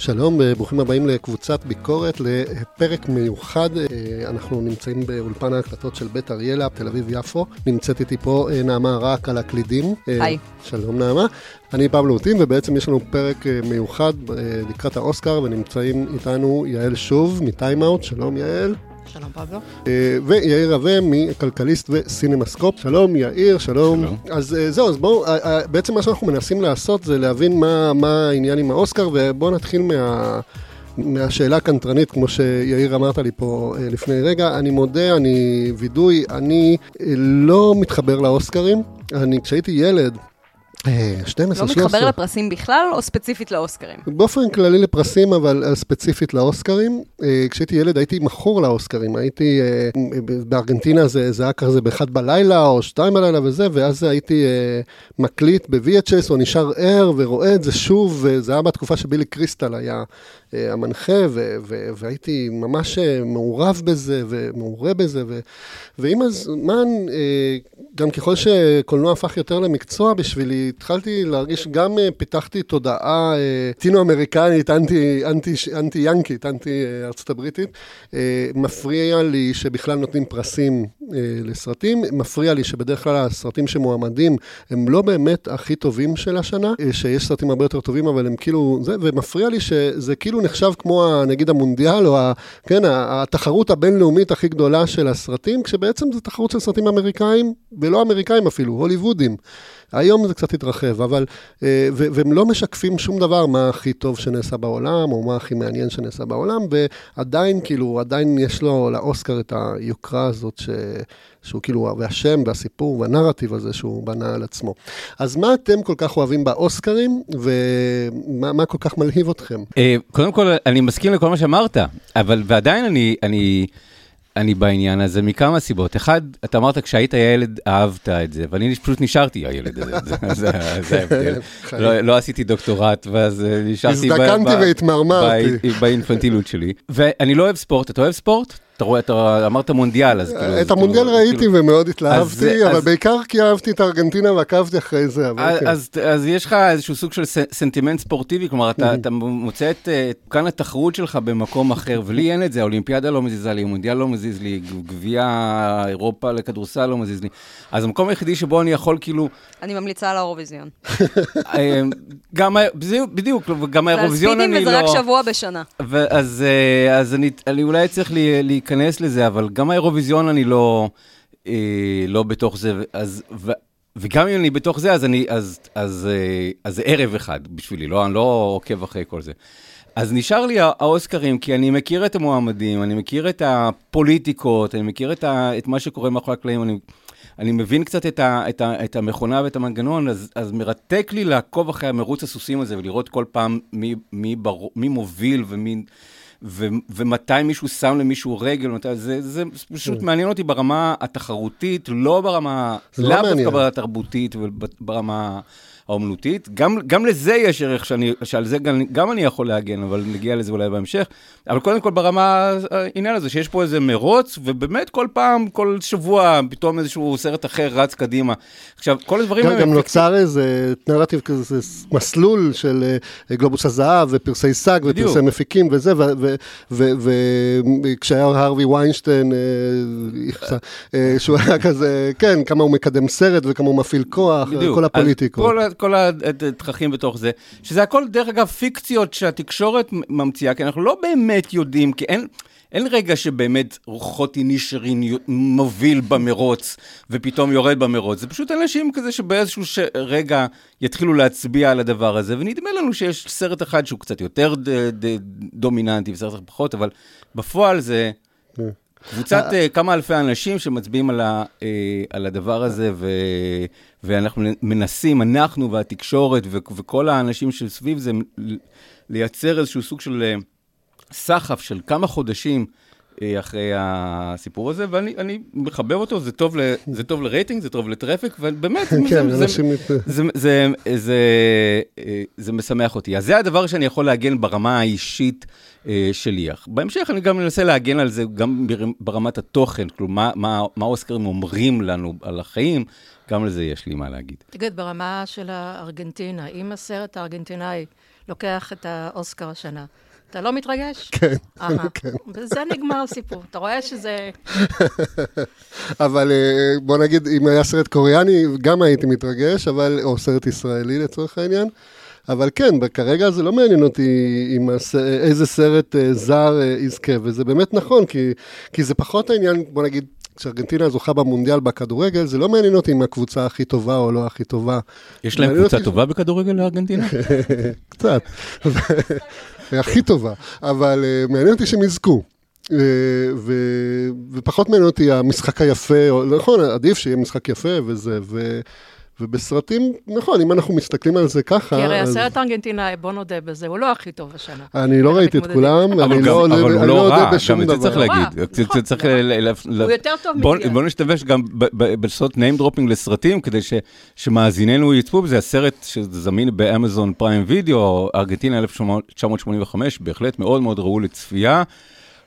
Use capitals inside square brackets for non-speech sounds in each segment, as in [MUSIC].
שלום, אה, ברוכים הבאים לקבוצת ביקורת, לפרק מיוחד. אה, אנחנו נמצאים באולפן ההקלטות של בית אריאלה, תל אביב-יפו. נמצאת איתי פה אה, נעמה רק על הקלידים. היי. שלום נעמה. אני פבלו אותין, ובעצם יש לנו פרק מיוחד לקראת האוסקר, ונמצאים איתנו יעל שוב מטיימאוט. שלום יעל. שלום פבלו. ויאיר רווה מכלכליסט וסינמסקופ. שלום יאיר, שלום. שלום. אז זהו, אז בואו, בעצם מה שאנחנו מנסים לעשות זה להבין מה, מה העניין עם האוסקר, ובואו נתחיל מה... מהשאלה הקנטרנית, כמו שיאיר אמרת לי פה לפני רגע, אני מודה, אני וידוי, אני לא מתחבר לאוסקרים. אני, כשהייתי ילד, 12, לא מתחבר לפרסים בכלל, או ספציפית לאוסקרים? באופן כללי לפרסים, אבל ספציפית לאוסקרים. כשהייתי ילד הייתי מכור לאוסקרים, הייתי, בארגנטינה זה, זה היה כזה באחד בלילה, או שתיים בלילה וזה, ואז הייתי מקליט ב-VHS, או נשאר ער, ורואה את זה שוב, וזה היה בתקופה שבילי קריסטל היה המנחה, ו- ו- והייתי ממש מעורב בזה, ומעורה בזה, ו- ועם הזמן, גם ככל שקולנוע הפך יותר למקצוע בשבילי, התחלתי להרגיש, גם פיתחתי תודעה טינו-אמריקנית, אנטי, אנטי, אנטי ינקית, אנטי ארצות הבריטית. מפריע לי שבכלל נותנים פרסים לסרטים, מפריע לי שבדרך כלל הסרטים שמועמדים הם לא באמת הכי טובים של השנה, שיש סרטים הרבה יותר טובים, אבל הם כאילו, זה, ומפריע לי שזה כאילו נחשב כמו נגיד המונדיאל, או ה, כן, התחרות הבינלאומית הכי גדולה של הסרטים, כשבעצם זו תחרות של סרטים אמריקאים, ולא אמריקאים אפילו, הוליוודים. היום זה קצת התרחב, אבל, והם לא משקפים שום דבר מה הכי טוב שנעשה בעולם, או מה הכי מעניין שנעשה בעולם, ועדיין, כאילו, עדיין יש לו, לאוסקר את היוקרה הזאת, ש, שהוא כאילו, והשם, והסיפור, והנרטיב הזה שהוא בנה על עצמו. אז מה אתם כל כך אוהבים באוסקרים, ומה כל כך מלהיב אתכם? קודם כל, אני מסכים לכל מה שאמרת, אבל, ועדיין אני, אני... אני בעניין הזה מכמה סיבות. אחד, אתה אמרת כשהיית ילד אהבת את זה, ואני פשוט נשארתי הילד הזה, [LAUGHS] [LAUGHS] זה ההבדל. לא עשיתי דוקטורט, ואז נשארתי הזדקנתי והתמרמרתי. באינפנטילות שלי. ואני לא אוהב ספורט, אתה אוהב ספורט? אתה רואה, אתה אמרת מונדיאל, אז כאילו... את המונדיאל ראיתי ומאוד התלהבתי, אבל בעיקר כי אהבתי את ארגנטינה ועקבתי אחרי זה. אז יש לך איזשהו סוג של סנטימנט ספורטיבי, כלומר, אתה מוצא את כאן התחרות שלך במקום אחר, ולי אין את זה, האולימפיאדה לא מזיזה לי, המונדיאל לא מזיז לי, גביע אירופה לכדורסל לא מזיז לי. אז המקום היחידי שבו אני יכול כאילו... אני ממליצה על האירוויזיון. גם, בדיוק, גם האירוויזיון אני לא... וזה רק שבוע בשנה. אז אני אולי צריך להיכנס לזה, אבל גם האירוויזיון אני לא, אה, לא בתוך זה, אז, ו, וגם אם אני בתוך זה, אז, אני, אז, אז, אה, אז זה ערב אחד בשבילי, לא, אני לא עוקב אחרי כל זה. אז נשאר לי האוסקרים, כי אני מכיר את המועמדים, אני מכיר את הפוליטיקות, אני מכיר את, ה, את מה שקורה מאחורי הקלעים, אני, אני מבין קצת את, ה, את, ה, את המכונה ואת המנגנון, אז, אז מרתק לי לעקוב אחרי המרוץ הסוסים הזה ולראות כל פעם מי, מי, בר, מי מוביל ומי... ו- ומתי מישהו שם למישהו רגל, מתי, זה, זה פשוט כן. מעניין אותי ברמה התחרותית, לא ברמה, לאו דווקא ברמה התרבותית וברמה האומנותית. גם, גם לזה יש ערך שאני, שעל זה גם, גם אני יכול להגן, אבל נגיע לזה אולי בהמשך. אבל קודם כל ברמה, העניין הזה שיש פה איזה מרוץ, ובאמת כל פעם, כל שבוע, פתאום איזשהו סרט אחר רץ קדימה. עכשיו, כל הדברים האלה... גם נוצר איזה נרטיב כזה, מסלול של גלובוס הזהב, ופרסי SAG, ופרסי מפיקים וזה, וכשהיה הרווי ויינשטיין, שהוא היה כזה, כן, כמה הוא מקדם סרט וכמה הוא מפעיל כוח, כל הפוליטיקות. כל התככים בתוך זה, שזה הכל, דרך אגב, פיקציות שהתקשורת ממציאה, כי אנחנו לא באמת יודעים, כי אין... אין רגע שבאמת רוחות אינישרין מוביל במרוץ ופתאום יורד במרוץ, זה פשוט אנשים כזה שבאיזשהו ש... רגע יתחילו להצביע על הדבר הזה, ונדמה לנו שיש סרט אחד שהוא קצת יותר ד... ד... דומיננטי וסרט אחד פחות, אבל בפועל זה. קבוצת uh, כמה אלפי אנשים שמצביעים על, ה, uh, על הדבר הזה, ו, ואנחנו מנסים, אנחנו והתקשורת ו, וכל האנשים שסביב זה, לייצר איזשהו סוג של סחף של כמה חודשים אחרי הסיפור הזה, ואני מחבב אותו, זה טוב, ל, זה טוב לרייטינג, זה טוב ל traffic, ובאמת, [LAUGHS] כן, זה, זה, זה, זה, זה, זה משמח אותי. אז זה הדבר שאני יכול להגן ברמה האישית. שלי. בהמשך אני גם מנסה להגן על זה גם ברמת התוכן, כלומר, מה, מה האוסקרים אומרים לנו על החיים, גם על זה יש לי מה להגיד. תגיד, ברמה של הארגנטינה, אם הסרט הארגנטינאי לוקח את האוסקר השנה. אתה לא מתרגש? [LAUGHS] כן, אהה. כן. בזה נגמר הסיפור. אתה רואה שזה... [LAUGHS] אבל אה, בוא נגיד, אם היה סרט קוריאני, גם הייתי מתרגש, אבל, או סרט ישראלי לצורך העניין. אבל כן, כרגע זה לא מעניין אותי עם הס... איזה סרט אה, זר אה, יזכה, וזה באמת נכון, כי, כי זה פחות העניין, בוא נגיד, כשארגנטינה זוכה במונדיאל בכדורגל, זה לא מעניין אותי אם הקבוצה הכי טובה או לא הכי טובה. יש להם קבוצה אותי- טובה בכדורגל לארגנטינה? [LAUGHS] קצת. הכי טובה, אבל אה, מעניין אותי שהם יזכו. אה, ו- ופחות מעניין אותי המשחק היפה, נכון, עדיף שיהיה משחק יפה וזה, ו- ובסרטים, נכון, אם אנחנו מסתכלים על זה ככה, כי הרי אז הסרט הארגנטינאי, בוא נודה בזה, הוא לא הכי טוב השנה. אני לא ראיתי את. כולם, אבל אני גם- לא עולה- אבל הוא לא לא רע, יודע בשום גם את זה צריך דבר. לא להגיד. צריך לא. ל- הוא יותר טוב בוא- מגיע. בוא נשתמש גם ב- ב- לעשות name dropping לסרטים, כדי ש- שמאזיננו יצפו בזה. הסרט שזמין ב Amazon Prime Video, ארגנטינה 1985, בהחלט מאוד מאוד ראוי לצפייה.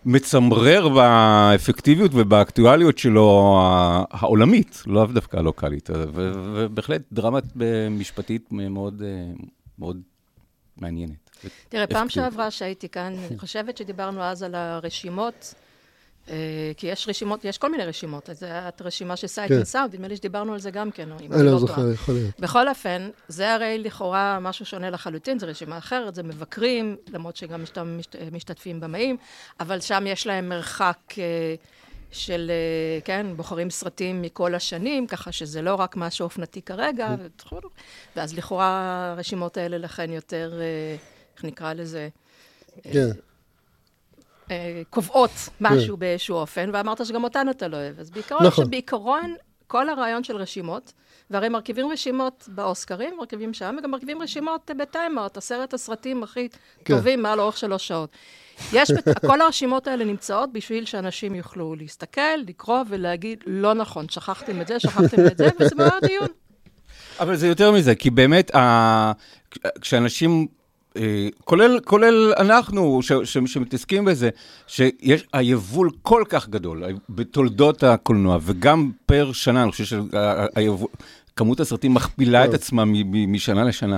מצמרר באפקטיביות ובאקטואליות שלו העולמית, לאו דווקא הלוקאלית, ובהחלט דרמה משפטית מאוד אה, מאוד מעניינת. תראה, פעם. שעברה שהייתי כאן, אני חושבת שדיברנו אז על הרשימות, כי יש רשימות, יש כל מיני רשימות, אז זו הייתה רשימה של Sight כן. and נדמה לי שדיברנו על זה גם כן, אם אני לא לא זוכר. יכול להיות. בכל אופן, זה הרי לכאורה משהו שונה לחלוטין, זו רשימה אחרת, זה מבקרים, למרות שגם שם משת- משתתפים במאים, אבל שם יש להם מרחק אה, של, אה, כן, בוחרים סרטים מכל השנים, ככה שזה לא רק משהו אופנתי כרגע, וכו'. ואז לכאורה הרשימות האלה לכן יותר, אה, איך נקרא לזה? כן, אה, קובעות משהו באיזשהו אופן, ואמרת שגם אותן אתה לא אוהב. אז בעיקרון, נכון. שבעיקרון, כל הרעיון של רשימות, והרי מרכיבים רשימות באוסקרים, מרכיבים שם, וגם מרכיבים רשימות אה, בטיימאוט, עשרת הסרטים הכי כן. טובים מעל אורך שלוש שעות. יש, בת- [LAUGHS] כל הרשימות האלה נמצאות בשביל שאנשים יוכלו להסתכל, לקרוא ולהגיד, לא נכון, שכחתם את זה, שכחתם את זה, וזה מאוד דיון. אבל זה יותר מזה, כי באמת, ה... כשאנשים, אה, כולל, כולל אנחנו, ש... ש... שמתעסקים בזה, שיש היבול כל כך גדול בתולדות הקולנוע, וגם פר שנה, אני חושב שכמות הסרטים מכפילה את עצמה מ... מ... משנה לשנה.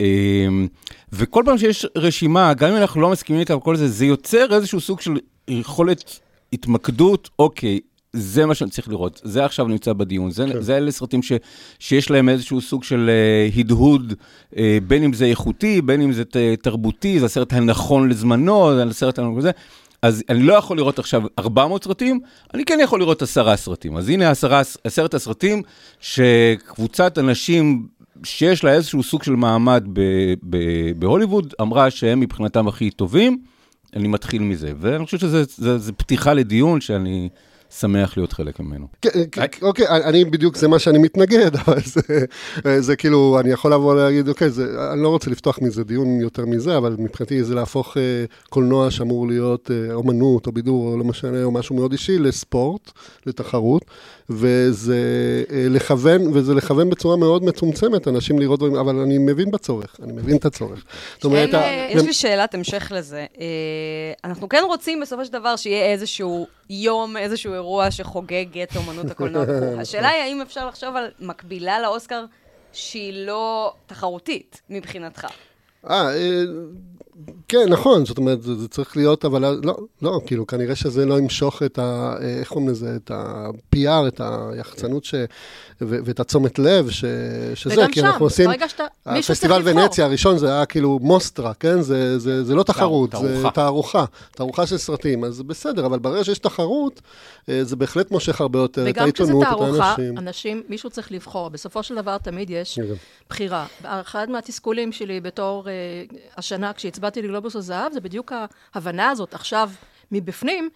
אה, וכל פעם שיש רשימה, גם אם אנחנו לא מסכימים איתה וכל זה, זה יוצר איזשהו סוג של יכולת התמקדות, אוקיי. זה מה שאני צריך לראות, זה עכשיו נמצא בדיון, זה, כן. זה אלה סרטים ש, שיש להם איזשהו סוג של uh, הדהוד, uh, בין אם זה איכותי, בין אם זה ת, תרבותי, זה הסרט הנכון לזמנו, זה הסרט הנכון לזה. אז אני לא יכול לראות עכשיו 400 סרטים, אני כן יכול לראות עשרה סרטים. אז הנה עשרה, עשרת הסרטים שקבוצת אנשים שיש לה איזשהו סוג של מעמד ב, ב, בהוליווד, אמרה שהם מבחינתם הכי טובים, אני מתחיל מזה. ואני חושב שזה פתיחה לדיון שאני שמח להיות חלק ממנו. כן, כן, אוקיי, אני בדיוק, זה מה שאני מתנגד, [LAUGHS] אבל זה, זה כאילו, אני יכול לבוא ולהגיד, אוקיי, זה, אני לא רוצה לפתוח מזה דיון יותר מזה, אבל מבחינתי זה להפוך אה, קולנוע שאמור להיות אה, אומנות או בידור או לא משנה, או משהו מאוד אישי, לספורט, לתחרות, וזה אה, לכוון, וזה לכוון בצורה מאוד מצומצמת אנשים לראות דברים, אבל אני מבין בצורך, אני מבין את הצורך. זאת אומרת, אה, יש לי שאלת המשך לזה. אה, אנחנו כן רוצים בסופו של דבר שיהיה איזשהו יום, איזשהו אירוע שחוגג את אומנות הקולנוע וכו'. [LAUGHS] השאלה היא האם אפשר לחשוב על מקבילה לאוסקר שהיא לא תחרותית מבחינתך. אה, אה, כן, נכון, זאת אומרת, זה, זה צריך להיות, אבל לא, לא, כאילו, כנראה שזה לא ימשוך את ה... אה, איך קוראים לזה? את ה-PR, את היחצנות ש... ו- ואת התשומת לב ש... שזה, וגם כי שם, אנחנו עושים... ברגע שאתה, מישהו צריך הפסטיבל. ונציה הראשון זה היה כאילו מוסטרה, כן? זה, זה, זה לא תחרות, זה תערוכה. תערוכה, תערוכה של סרטים, אז בסדר, אבל ברגע שיש תחרות, אה, זה בהחלט מושך הרבה יותר את וגם כשזה העיתונות, את תערוכה, האנשים. אנשים, מישהו צריך לבחור. בסופו של דבר תמיד יש כן. בחירה. אחד מהתסכולים שלי בתור אה, השנה, כשהצבעתי לגלובוס הזהב, זה בדיוק ההבנה הזאת עכשיו מבפנים,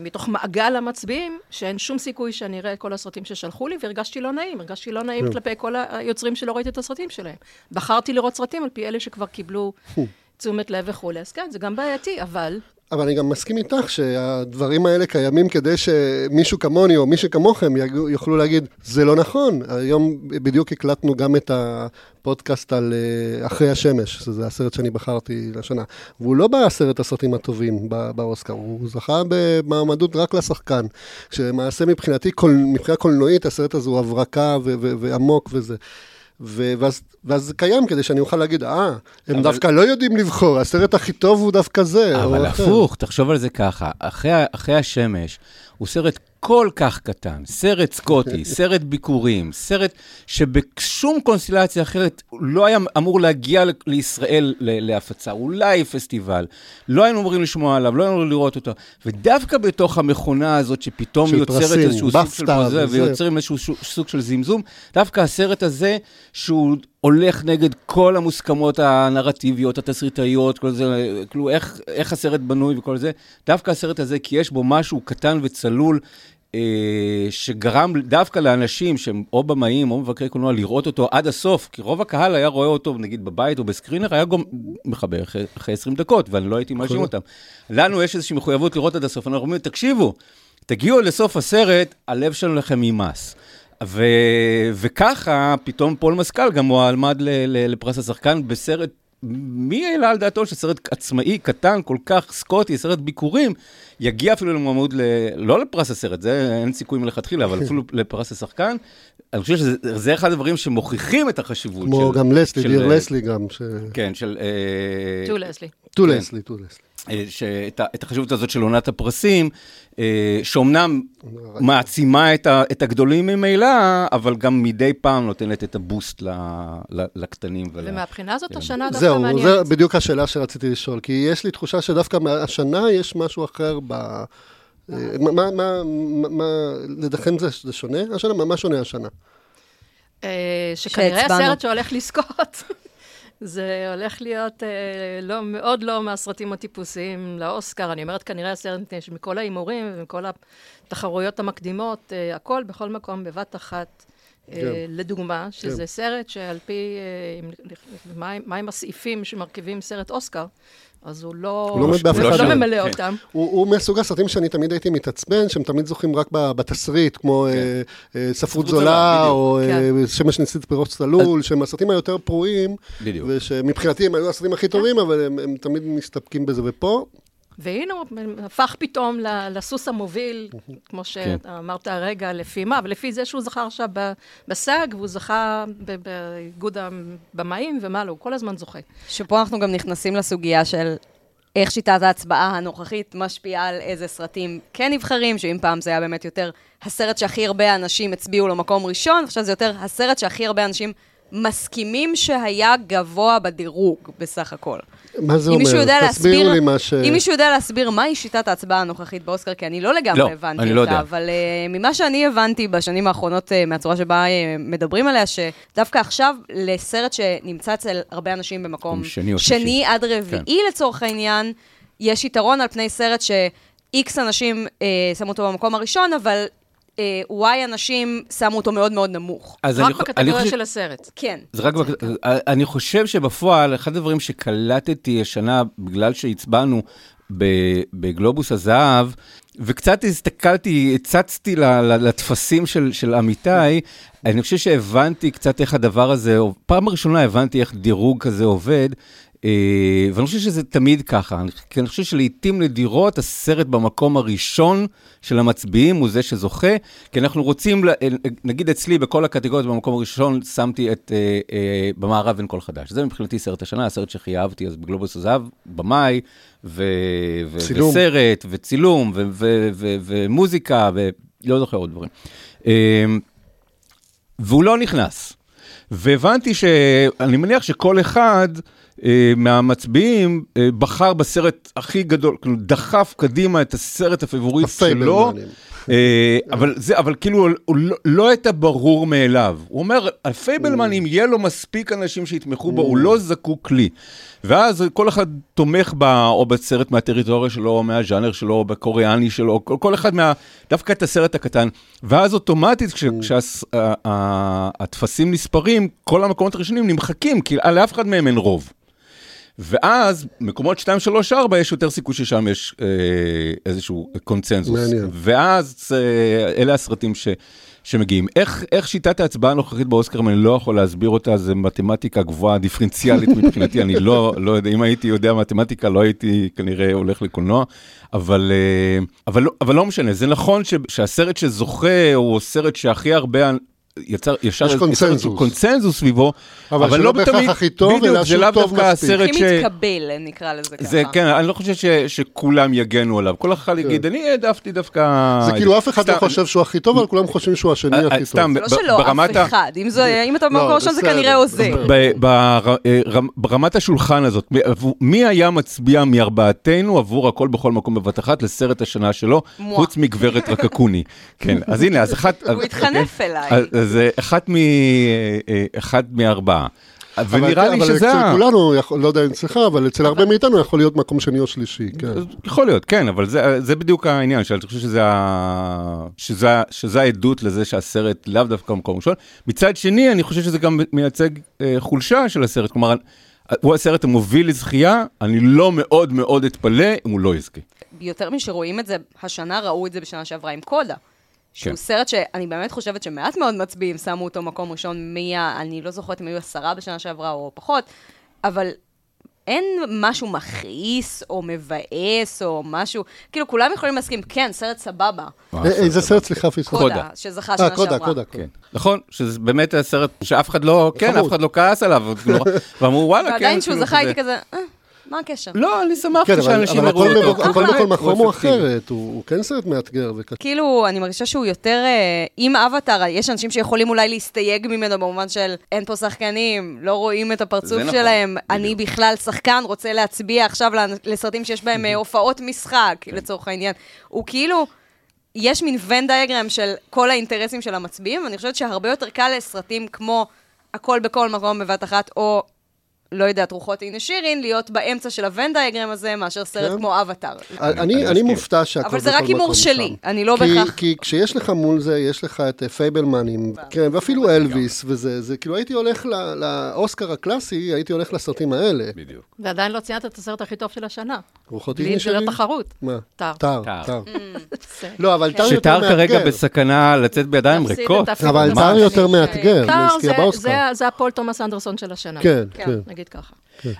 מתוך מעגל המצביעים, שאין שום סיכוי שאני אראה את כל הסרטים ששלחו לי, והרגשתי לא נעים. הרגשתי לא נעים. כלפי כל היוצרים שלא ראיתי את הסרטים שלהם. בחרתי לראות סרטים על פי אלה שכבר קיבלו תשומת לב וכולי. אז כן, זה גם בעייתי, אבל... אבל אני גם מסכים איתך שהדברים האלה קיימים כדי שמישהו כמוני או מי שכמוכם יוכלו להגיד, זה לא נכון. היום בדיוק הקלטנו גם את הפודקאסט על אה, אחרי השמש, שזה הסרט שאני בחרתי לשנה. והוא לא בעשרת הסרטים הטובים באוסקר, הוא זכה במעמדות רק לשחקן. כשלמעשה מבחינתי, מבחינה קולנועית, הסרט הזה הוא הברקה ועמוק וזה. ו- ואז, ואז זה קיים כדי שאני אוכל להגיד, אה, הם אבל- דווקא לא יודעים לבחור, הסרט הכי טוב הוא דווקא זה. אבל או אחר." הפוך, תחשוב על זה ככה, אחרי, אחרי השמש הוא סרט כל כך קטן, סרט סקוטי, [LAUGHS] סרט ביקורים, סרט שבשום קונסטלציה אחרת לא היה אמור להגיע לישראל להפצה, אולי פסטיבל, לא היינו אמורים לשמוע עליו, לא היינו אמורים לראות אותו, ודווקא בתוך המכונה הזאת שפתאום יוצרת פרסים, איזשהו סוג של פרזה. ויוצרים איזשהו סוג של זמזום, דווקא הסרט הזה, שהוא הולך נגד כל המוסכמות הנרטיביות, התסריטאיות, כל זה, כאילו איך, איך הסרט בנוי וכל זה, דווקא הסרט הזה, כי יש בו משהו קטן וצלול, אה, שגרם דווקא לאנשים שהם או במאים או מבקרי קולנוע לראות אותו עד הסוף, כי רוב הקהל היה רואה אותו נגיד בבית או בסקרינר, היה גם מחבר אחרי, אחרי 20 דקות, ואני לא הייתי מאשים אותם. לנו יש איזושהי מחויבות לראות עד הסוף, אנחנו אומרים, תקשיבו, תגיעו לסוף הסרט, הלב שלנו לכם ימאס. ו... וככה פתאום פול מסקל גם מועמד ל... ל... לפרס השחקן בסרט, מי העלה על דעתו שסרט עצמאי, קטן, כל כך סקוטי, סרט ביקורים, יגיע אפילו למועמד, ל... לא לפרס הסרט, זה אין סיכוי מלכתחילה, אבל [LAUGHS] אפילו לפרס השחקן. אני חושב שזה זה אחד הדברים שמוכיחים את החשיבות כמו של... גם לסלי, של- דיר לסלי גם, ש... כן, של... אה, To Leslie. To כן. Leslie, To Leslie. אה, שאת את החשיבות הזאת של עונת הפרסים, אה, שאומנם מעצימה את, ה, את הגדולים ממילא, אבל גם מדי פעם נותנת את ה boost ל, ל, לקטנים. ול... ומהבחינה הזאת כן. השנה דווקא זהו, מעניינת. זו בדיוק השאלה שרציתי לשאול, כי יש לי תחושה שדווקא השנה יש משהו אחר ב... אה, מה, מה, מה, לדעתכם זה, זה שונה השנה? מה, מה שונה השנה? אה, שכנראה. הסרט שהולך לזכות, זה הולך להיות אה, לא, מאוד לא מהסרטים הטיפוסיים לאוסקר. אני אומרת כנראה הסרט שמכל ההימורים ומכל התחרויות המקדימות, אה, הכל בכל מקום בבת אחת. אה, כן. לדוגמה, שזה כן. סרט שעל פי, אה, מה- מהם הסעיפים שמרכיבים סרט אוסקר, אז הוא לא, הוא לא עומד באף הוא לא. ממלא כן. אותם. הוא, הוא מסוג הסרטים שאני תמיד הייתי מתעצבן, שהם תמיד זוכים רק ב- בתסריט, כמו אה, אה, ספרות זולה, זולה. או אה, כן. שמש ניסית בראש צלול, שהם הסרטים היותר פרועים, בדיוק. ושמבחינתי הם היו הסרטים הכי טובים, אבל הם, הם תמיד מסתפקים בזה. ופה, והנה הוא הפך פתאום לסוס המוביל, כמו שאמרת הרגע, לפי מה? ולפי זה שהוא זכה עכשיו בסאג, והוא זכה באיגוד הבמאים, ומה לא, הוא כל הזמן זוכה. שפה אנחנו גם נכנסים לסוגיה של איך שיטת ההצבעה הנוכחית משפיעה על איזה סרטים כן נבחרים, שאם פעם זה היה באמת יותר הסרט שהכי הרבה אנשים הצביעו לו מקום ראשון, עכשיו זה יותר הסרט שהכי הרבה אנשים מסכימים שהיה גבוה בדירוג בסך הכל. מה זה אם מישהו אומר? יודע תסבירו להסביר, לי מה ש... אם מישהו יודע להסביר מהי שיטת ההצבעה הנוכחית באוסקר, כי אני לא לגמרי לא, הבנתי לא אותה, יודע. אבל uh, ממה שאני הבנתי בשנים האחרונות uh, מהצורה שבה uh, מדברים עליה, שדווקא עכשיו לסרט שנמצא אצל הרבה אנשים במקום מקום שני. כן. שני עד רביעי לצורך העניין, יש יתרון על פני סרט ש-X אנשים uh, שמו אותו במקום הראשון, אבל uh, Y אנשים שמו אותו מאוד מאוד נמוך. אז אני רק בקטגוריה חושב- של הסרט. כן. זה רק, בק- אני חושב שבפועל, אחד הדברים שקלטתי השנה, בגלל שהצבענו בגלובוס הזהב, וקצת הסתכלתי, הצצתי לטפסים של, של עמיתי, אני חושב שהבנתי קצת איך הדבר הזה, פעם ראשונה הבנתי איך דירוג כזה עובד. אה, ואני חושב שזה תמיד ככה, כי אני חושב שלעיתים נדירות הסרט במקום הראשון של המצביעים הוא זה שזוכה, כי אנחנו רוצים, אה, נגיד אצלי בכל הקטגוריות במקום הראשון שמתי את אה, במערב אין קול חדש. זה מבחינתי סרט השנה, הסרט שהכי אהבתי אז בגלובוס הזהב, במאי, ו- ו- צילום. וסרט, וצילום, ו- ו- ו- ומוזיקה, ולא זוכר עוד דברים. והוא לא נכנס. והבנתי שאני מניח שכל אחד מהמצביעים אה, בחר בסרט הכי גדול, כאילו דחף קדימה את הסרט הפבוריט שלו. אה, אבל זה, אבל כאילו, הוא לא, לא את הברור מאליו. הוא אומר, הפייבלמן, אם יהיה לו מספיק אנשים שיתמכו בו, הוא לא זקוק לי. ואז כל אחד תומך בה, או בסרט מהטריטוריה שלו, או מהז'אנר שלו, או בקוריאני שלו, כל, כל אחד מה... דווקא את הסרט הקטן. ואז אוטומטית, כשהטפסים נספרים, כל המקומות הראשונים נמחקים, כי לאף אחד מהם אין רוב. ואז, מקומות 2, 3, 4, יש יותר סיכוי ששם יש אה, איזשהו קונצנזוס. מעניין. ואז אה, אלה הסרטים ש, שמגיעים. איך, איך שיטת ההצבעה הנוכחית באוסקר, אם אני לא יכול להסביר אותה, זה מתמטיקה גבוהה, דיפרנציאלית [LAUGHS] מבחינתי, אני לא, לא יודע, אם הייתי יודע מתמטיקה, לא הייתי כנראה הולך לקולנוע, אבל, אה, אבל, לא- אבל לא משנה, זה נכון ש, שהסרט שזוכה הוא סרט שהכי הרבה... יצר, ישר יש קונצנזוס. קונצנזוס סביבו, אבל שלא לא בהכרח תמיד- הכי טוב, בדיוק, אלא זה שהוא לאו טוב דווקא מספיק. הסרט הכי ש... מתקבל, נקרא לזה ככה. זה, כן, אני לא חושב ש, שכולם יגנו עליו. כל אחד יגיד, אני העדפתי דווקא... זה כאילו אף אחד לא חושב שהוא הכי טוב, אבל כולם חושבים שהוא השני אה, הכי טוב. סתם, זה לא ב- שלא אף אחד. אם זה- אם אתה במקום לא, ראשון זה כנראה עוזר. אה, רמ- ברמת השולחן הזאת, מי היה מצביע מארבעתנו עבור הכל בכל מקום בבת אחת לסרט השנה שלו. חוץ מגברת רקקוני. כן, אז הנה, אז אחת... הוא התחנף אליי. אז אה, אחת מ... אה, אה, אחת מארבעה. אבל ונראה כן, לי אבל שזה... אצל ה- כולנו, יכול- לא יודע אם אצלך, אבל אצל הרבה מאיתנו יכול להיות מקום שני או שלישי, כן. יכול להיות, כן, אבל זה, זה בדיוק העניין, שאני חושב שזה, ה... שזה, שזה העדות לזה שהסרט לאו דווקא במקום ראשון. מצד שני, אני חושב שזה גם מייצג אה, חולשה של הסרט, כלומר, הוא הסרט המוביל לזכייה, אני לא מאוד מאוד אתפלא אם הוא לא יזכה. יותר משרואים את זה, השנה ראו את זה בשנה שעברה עם קודה. שהוא כן. סרט שאני באמת חושבת שמעט מאוד מצביעים שמו אותו מקום ראשון מיה, אני לא זוכרת אם היו עשרה בשנה שעברה או פחות, אבל אין משהו מכעיס או מבאס או משהו, כאילו כולם יכולים להסכים, כן, סרט סבבה, אה, איזה סרט, סליחה, פספוס. קודה. קודה, שזכה אה, שנה קודה, שעברה. קודה. כן. נכון, שזה באמת הסרט שאף אחד לא, כן. אף אחד לא כעס עליו, [LAUGHS] ואמרו וואלה, כן. ועדיין כשהוא כאילו, זכה כזה." הייתי כזה, "אה, מה הקשר? לא, אני שמחתי כן, אבל שאנשים הכל אותו. בכל- הכל בכל מקום הוא. אחרת, הוא הוא כן סרט מאתגר וקשה. כאילו, אני מרגישה שהוא יותר, אה, עם אבטאר, יש אנשים שיכולים אולי להסתייג ממנו במובן של אין פה שחקנים, לא רואים את הפרצוף נכון, שלהם, בדיוק. אני בכלל שחקן, רוצה להצביע עכשיו לסרטים שיש בהם אה, הופעות משחק, כן. לצורך העניין. הוא כאילו... יש מין Venn diagram של כל האינטרסים של המצביעים, ואני חושבת שהרבה יותר קל לסרטים כמו הכל בכל מקום בבת אחת, או לא יודעת, רוחות הנה שירין, להיות באמצע של ה Venn diagram הזה, מאשר סרט כן. כמו אבטאר. אני אני אני מסכים. מופתע שהכל אבל זה בכל רק הימור מקום שלי, שם. אני לא בהכרח... כי כשיש לך מול זה, יש לך את אה, פייבלמנים, כן, ואפילו אלוויס וזה, זה כאילו הייתי הולך ל- לאוסקר הקלאסי, הייתי הולך לסרטים האלה. בדיוק. ועדיין לא ציינת את הסרט הכי טוב של השנה. רוחות בלי הנה שירין? לתחרות. מה? טאר. טאר, טאר. טאר. זה- לא, אבל טר יותר שטר כרגע מאתגר. בסכנה לצאת בידיים ריקות. אבל ממש. טאר יותר. מאתגר, טאר זה- באוסקר. זה- זה הפול תומאס אנדרסון של השנה. כן, כן. כן. נגיד ככה.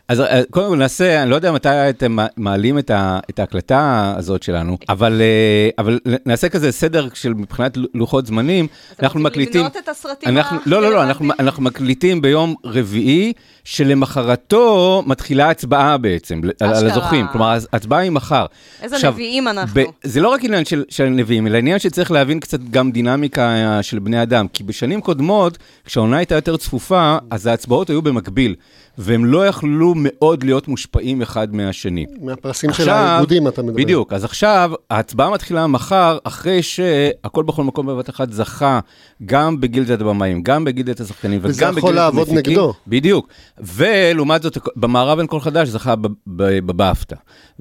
אז אה, קודם כל נעשה, אני לא יודע מתי אתם מעלים את, ה, את ההקלטה הזאת שלנו, אבל, אה, אבל נעשה כזה סדר של מבחינת לוחות זמנים. אתם אנחנו רוצים מקליטים... לבנות את הסרטים אנחנו, לא, לא, לא, אנחנו, מקליטים ביום רביעי, שלמחרתו מתחילה הצבעה בעצם, על-. הזוכים. כלומר, ההצבעה היא מחר. איזה נביאים אנחנו. זה לא רק עניין של, של נביאים, אלא עניין שצריך להבין קצת גם דינמיקה אה, של בני אדם. כי בשנים קודמות, כשהעונה הייתה יותר צפופה, אז ההצבעות היו במקביל, והם לא יכלו מאוד להיות מושפעים אחד מהשני. מהפרסים של האיגודים אתה מדבר. בדיוק, אז עכשיו ההצבעה מתחילה מחר, אחרי שהכל בכל מקום בבת אחת זכה, גם בגילדת הבמאים, גם בגילדת השחקנים, וזה וגם יכול בגילדת לעבוד המפיקים. נגדו. בדיוק. ולעומת זאת, במערב אין כל חדש זכה בבאפטה.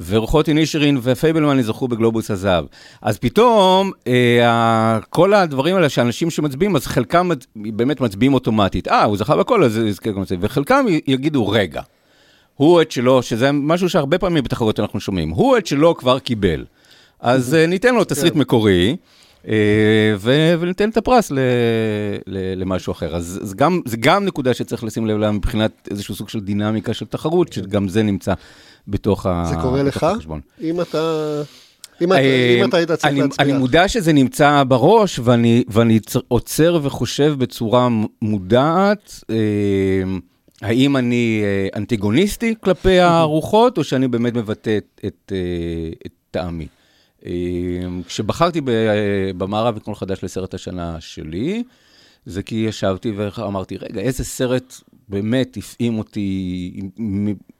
ורוחות אינישרין ופייבלמן זכו בגלובוס הזהב. אז פתאום, אה, כל הדברים האלה שאנשים שמצביעים, אז חלקם באמת מצביעים אוטומטית. אה, הוא זכה בכל, אז יזכה גם בזה. וחלקם יגידו, רגע, הוא את שלו, שזה משהו שהרבה פעמים בתחרות אנחנו שומעים, הוא את שלו כבר קיבל. אז אה, ניתן לו תסריט מקורי. אה, ו- וניתן את הפרס ל- ל- למשהו אחר. אז זה גם, זה גם נקודה שצריך לשים לב אליה מבחינת איזשהו סוג של דינמיקה של תחרות, שגם זה נמצא בתוך ה- זה קורה לך? החשבון. אם אתה... אם אתה- אה, אם אתה היית צריך להצביע. אני מודע שזה נמצא בראש, ואני, עוצר וחושב בצורה מודעת, האם אני אה, אנטיגוניסטי כלפי הרוחות, או שאני באמת מבטא את, אה, טעמי. אה, כשבחרתי במערב וקול חדש לסרט השנה שלי, זה כי ישבתי ואמרתי, רגע, איזה סרט באמת הפעים אותי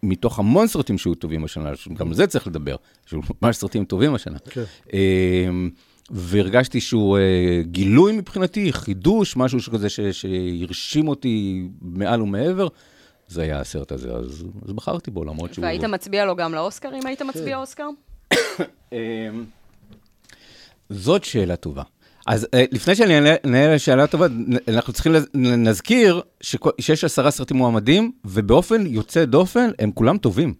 מתוך המון סרטים שהיו טובים השנה, גם על זה צריך לדבר, שהיו ממש סרטים טובים השנה. כן. אמ, והרגשתי שהוא גילוי מבחינתי, חידוש, משהו שכזה שהרשים אותי מעל ומעבר, זה היה הסרט הזה, אז, אז בחרתי בו, למרות שהוא... והיית מצביע לו גם לאוסקר, אם היית מצביע אוסקר? אמ, זאת שאלה טובה. אז אה, לפני שאני אענה אענה לשאלה טובה, נ- אנחנו צריכים לז- נזכיר שכל- שיש עשרה סרטים מועמדים, ובאופן יוצא דופן, הם כולם טובים.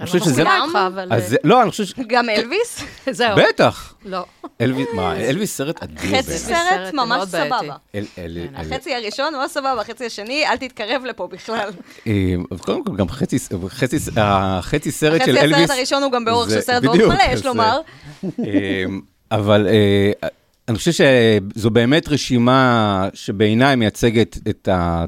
אני חושב לא שזה... מסכימה איתך, אבל... אז זה- לא, אני חושב ש... גם אלוויס? [LAUGHS] זהו. בטח. לא. אלוויס, מה, אלוויס סרט אדיר. חצי. סרט סרט ממש. סבבה. אל- החצי הראשון הוא הסבבה, החצי השני, אל תתקרב לפה בכלל. אז קודם כל, גם חצי, חצי, החצי סרט של החצי אלוויס... הסרט הראשון הוא גם באורך של סרט מאוד בדיוק, מלא, יש לומר. אה, אבל אה, אני חושב שזו באמת רשימה שבעיניי מייצגת את ה...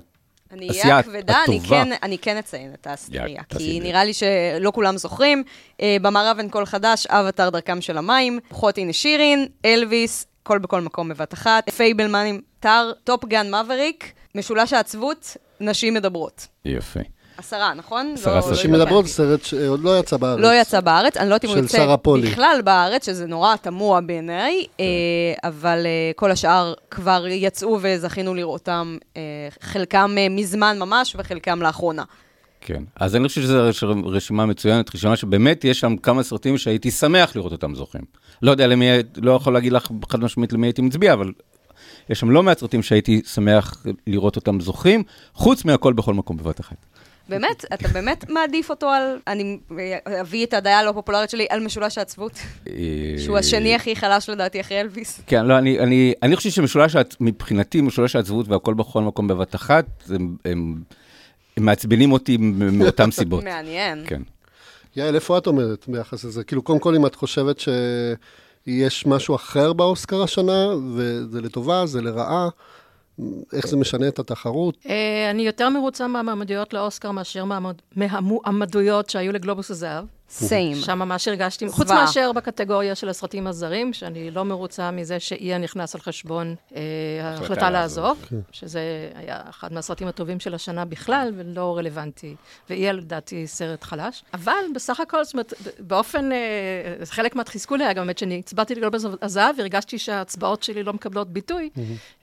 אני אהיה הכבדה, אני. כן, אני כן אציין את האסטריה, כי. נראה לי שלא כולם זוכרים. אה, במערב אין קול חדש, אבטר דרכם של המים, הנה שירין, אלוויס, הכל בכל מקום בבת אחת, פייבלמנים, טאר, Top Gun Maverick, משולש העצבות, נשים מדברות. יפה. עשרה, נכון? עשרה לא- סרטים. לא אנשים מדברות, התבלבלתי. סרט שעוד לא יצא בארץ. לא יצא בארץ, אני לא יודעת אם הוא של יוצא. בכלל בארץ, שזה נורא תמוה בעיניי, כן. אה, אבל אה, כל השאר כבר יצאו וזכינו לראותם, אה, חלקם מזמן ממש וחלקם לאחרונה. כן. אז אני חושב שזו רש- רשימה מצוינת, רשימה שבאמת יש שם כמה סרטים שהייתי שמח לראות אותם זוכים. לא יודע למי, לא יכול להגיד לך חד משמעית למי הייתי מצביע, אבל יש שם לא מעט סרטים שהייתי שמח לראות אותם זוכים, חוץ מהכל בכל מקום בבת אחת. באמת, אתה באמת מעדיף אותו על... אני אביא את הדעה הלא פופולרית שלי על משולש העצבות, שהוא השני הכי חלש לדעתי אחרי אלוויס. כן, לא, אני, אני, אני חושב שמשולש, מבחינתי, משולש העצבות והכל בכל מקום בבת אחת, הם, הם, הם מעצבנים אותי מאותן סיבות. מעניין. כן. יעל, איפה את עומדת ביחס לזה? כאילו, קודם כל, אם את חושבת שיש משהו אחר באוסקר השנה, וזה לטובה, זה לרעה, איך זה משנה את התחרות? אה, אני יותר מרוצה מהמועמדויות לאוסקר מאשר מהמועמד- מהמועמדויות שהיו לגלובוס הזהב. סיים. שם ממש הרגשתי, חוץ זוועה. מאשר בקטגוריה של הסרטים הזרים, שאני לא מרוצה מזה שאיה נכנס על חשבון אה, ההחלטה לעזוב, שזה היה אחד מהסרטים הטובים של השנה בכלל, ולא רלוונטי. ואיה לדעתי סרט חלש. אבל בסך הכל, זאת אומרת, באופן, אה, חלק מהתסכול היה גם באמת שאני הצבעתי לגלובוס הזהב, והרגשתי שההצבעות שלי לא מקבלות ביטוי,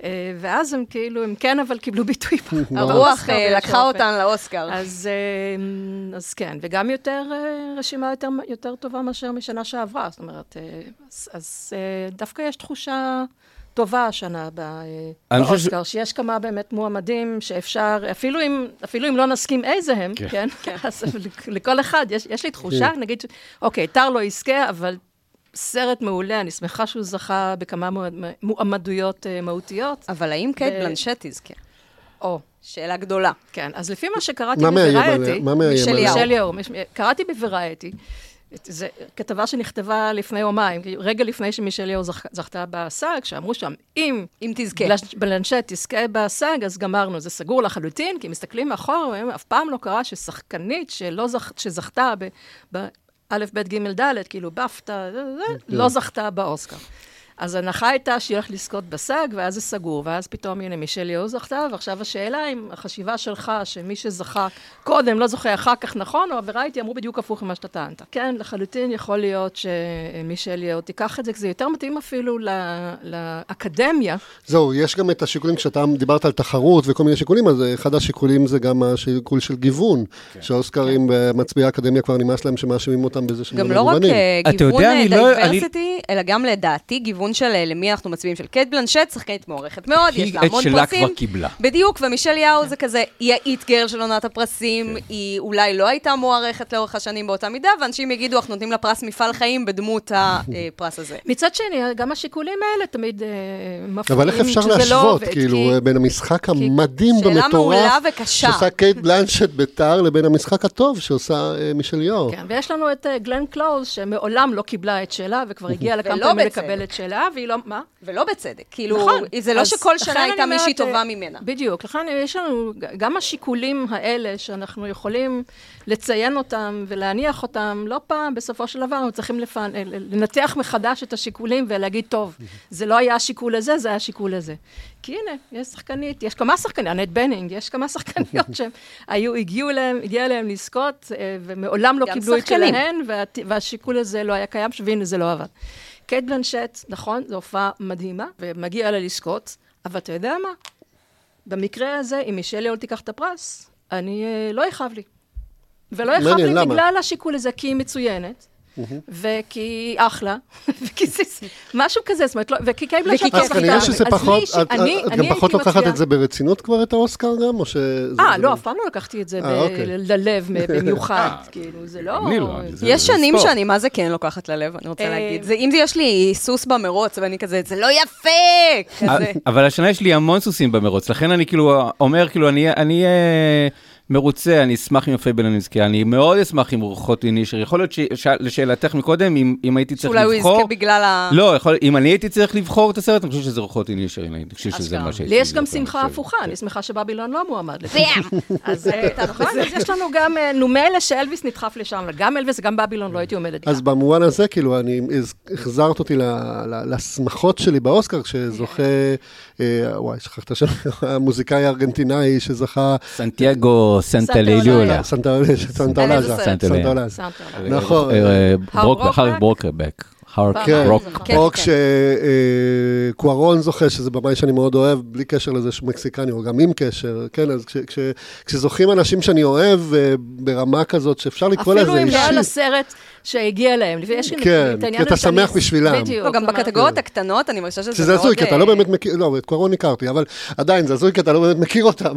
אה, ואז הם כאילו, הם כן, אבל קיבלו ביטוי. [LAUGHS] הרוח אה, לקחה. אותן לאוסקר. אז, אה, אז כן, וגם יותר, אה, רשימה יותר, יותר טובה מאשר משנה שעברה. זאת אומרת, אה, אז, אז אה, דווקא יש תחושה טובה השנה אה, אני חושב באוסקר, שיש כמה באמת מועמדים שאפשר, אפילו אם, אפילו אם לא נסכים איזה הם, כן? [LAUGHS] אז לכל אחד, יש, יש לי תחושה, נגיד, ש- אוקיי, טאר לא יזכה, אבל סרט מעולה, אני שמחה שהוא זכה בכמה מועמד- מועמדויות מהותיות. אבל האם קייט ו- בלנשט תזכה? או, שאלה גדולה. כן, אז לפי מה שקראתי מה מאיים בוורייטי, עליה? מה מאיים עליה? מישל יאו, מש- קראתי בוורייטי, זו כתבה שנכתבה לפני יומיים, רגע לפני שמישל יאו זכ, זכתה בסאג, שאמרו שם, אם אם תזכה. בלנש- בלנשט תזכה בסאג, אז גמרנו, זה סגור לחלוטין, כי מסתכלים מאחור, אף פעם לא קרה ששחקנית שלא זכ, שזכתה ב... ב א', ב', ג', ד', כאילו בפתא, זה, זה, לא זכתה באוסקר. אז ההנחה הייתה שהיא הולכת לזכות בסאג, ואז זה סגור, ואז פתאום, הנה, מישל יאו זכתה, ועכשיו השאלה אם החשיבה שלך, שמי שזכה קודם לא זוכה אחר כך נכון, או וראיתי, אמרו בדיוק הפוך ממה שאתה טענת. כן, לחלוטין יכול להיות שמישל יאו תיקח את זה, כי זה יותר מתאים אפילו לאקדמיה. זהו, יש גם את השיקולים, כשאתה דיברת על תחרות וכל מיני שיקולים, אז אחד השיקולים זה גם השיקול של גיוון, שהאוסקרים במצביעי האקדמיה כבר נמאס להם שמאשימים אותם בזה שהם גם לא לא רק מגוונים. אה, גיוון יודע, אני לא- diversity, אלא גם לדעתי גיוון של אה, למי אנחנו מצביעים, של קייט בלנשט, שחקנית מוערכת מאוד, היא יש לה את המון שלה פרסים. כבר קיבלה. בדיוק, ומישל יאו זה כזה, היא ה it girl של עונת הפרסים, היא אולי לא הייתה מוערכת לאורך השנים באותה מידה, ואנשים יגידו, אנחנו נותנים לה פרס מפעל חיים בדמות הפרס [LAUGHS] הזה. מצד שני, גם השיקולים האלה תמיד אה, מפריעים אבל איך אפשר לא להשוות, כאילו, בין המשחק המדהים וקשה. שעושה קייט בלנשט ביתר, לבין המשחק הטוב שעושה אה, מישל יאור. כן, ויש לנו את אה, גלן קלוז, שמעולם לא קיבלה את שלה, וכבר הגיעה לכמה פעמים. לקבל את שלה, והיא לא... מה? ולא בצדק. כאילו, נכון. זה לא שכל שנה הייתה מישהי אומרת, טובה אה, ממנה. בדיוק. לכן יש לנו, גם השיקולים האלה, שאנחנו יכולים לציין אותם ולהניח אותם, לא פעם, בסופו של דבר, אנחנו צריכים לפ... לנתח מחדש את השיקולים ולהגיד, טוב, זה לא היה השיקול הזה, זה היה השיקול הזה. כי הנה, יש שחקנית, יש כמה שחקניות, אנט בנינג, יש כמה שחקניות [LAUGHS] שהם היו, הגיעו להם, הגיע להם לזכות, אה, ומעולם לא קיבלו את שחקנים. שלהן, וה... והשיקול הזה לא היה קיים, והנה, זה לא עבד. קייט בלנשט, נכון, זו הופעה מדהימה, ומגיע לה לזכות, אבל אתה יודע מה? במקרה הזה, אם מישל יאו תיקח את הפרס, אני, אה, לא יכאב לי. ולא יכאב לי למה? בגלל השיקול הזה, כי היא מצוינת. וכי אחלה, [LAUGHS] וכי זה משהו כזה, זאת אומרת, לא- וכי קייט בלנשט... וכי אז כנראה. שזה פחות, את- אני- את אני גם פחות לוקחת את זה ברצינות כבר, את האוסקר גם, או ש... אה, לא, אף פעם לא לקחתי את זה אה, אוקיי. ללב [LAUGHS] במיוחד, כאילו, זה לא... לא, יש שנים. שאני מה זה כן לוקחת ללב, אני רוצה אה, להגיד. זה- אם יש לי סוס במרוץ, ואני כזה, זה לא יפה! כזה. אבל השנה יש לי המון סוסים במרוץ, לכן אני כאילו אומר, כאילו, אני אהיה מרוצה, אני אשמח אם הפייבלמן יזכה, אני מאוד אשמח אם רוחות אינישרין. יכול להיות לשאלתך מקודם, אם, אם הייתי צריך לבחור... שאולי הוא יזכה בגלל ה... לא, יכול, אם אני הייתי צריך לבחור את הסרט, אני חושב שזה רוחות אינישר, אני חושב שזה מה שהייתי... לי יש גם שמחה הפוכה, אני שמחה שבבילון לא מועמד [LAUGHS] לזה. [LAUGHS] אז [LAUGHS] נכון, אז יש לנו גם, נו מילא שאלוויס נדחף לשם, גם אלוויס וגם בבילון לא הייתי עומדת. אז במובן הזה, כאילו, אני, החזרת אותי לשמחות שלי באוסקר, כשזוכה, וואי, שכחת שם, המוזיקאי הארגנטינאי שזכה... סנטיאגו סנטליוליה. סנטולאזה. סנטולאזה. נכון. הארי ברוקרבק. כן, או כשקוארון זוכה, שזה במאי שאני מאוד אוהב, בלי קשר לזה שהוא מקסיקני, או גם עם קשר, כן, אז כשזוכים אנשים שאני אוהב ברמה כזאת, שאפשר לקרוא לזה אישי. אפילו אם לא על הסרט שהגיע להם. כן, כי אתה שמח בשבילם. בדיוק. גם בקטגוריות הקטנות, אני מרגישה שזה מאוד... שזה הזוי, כי אתה לא באמת מכיר, לא, את קוארון הכרתי, אבל עדיין, זה הזוי, כי אתה לא באמת מכיר אותם.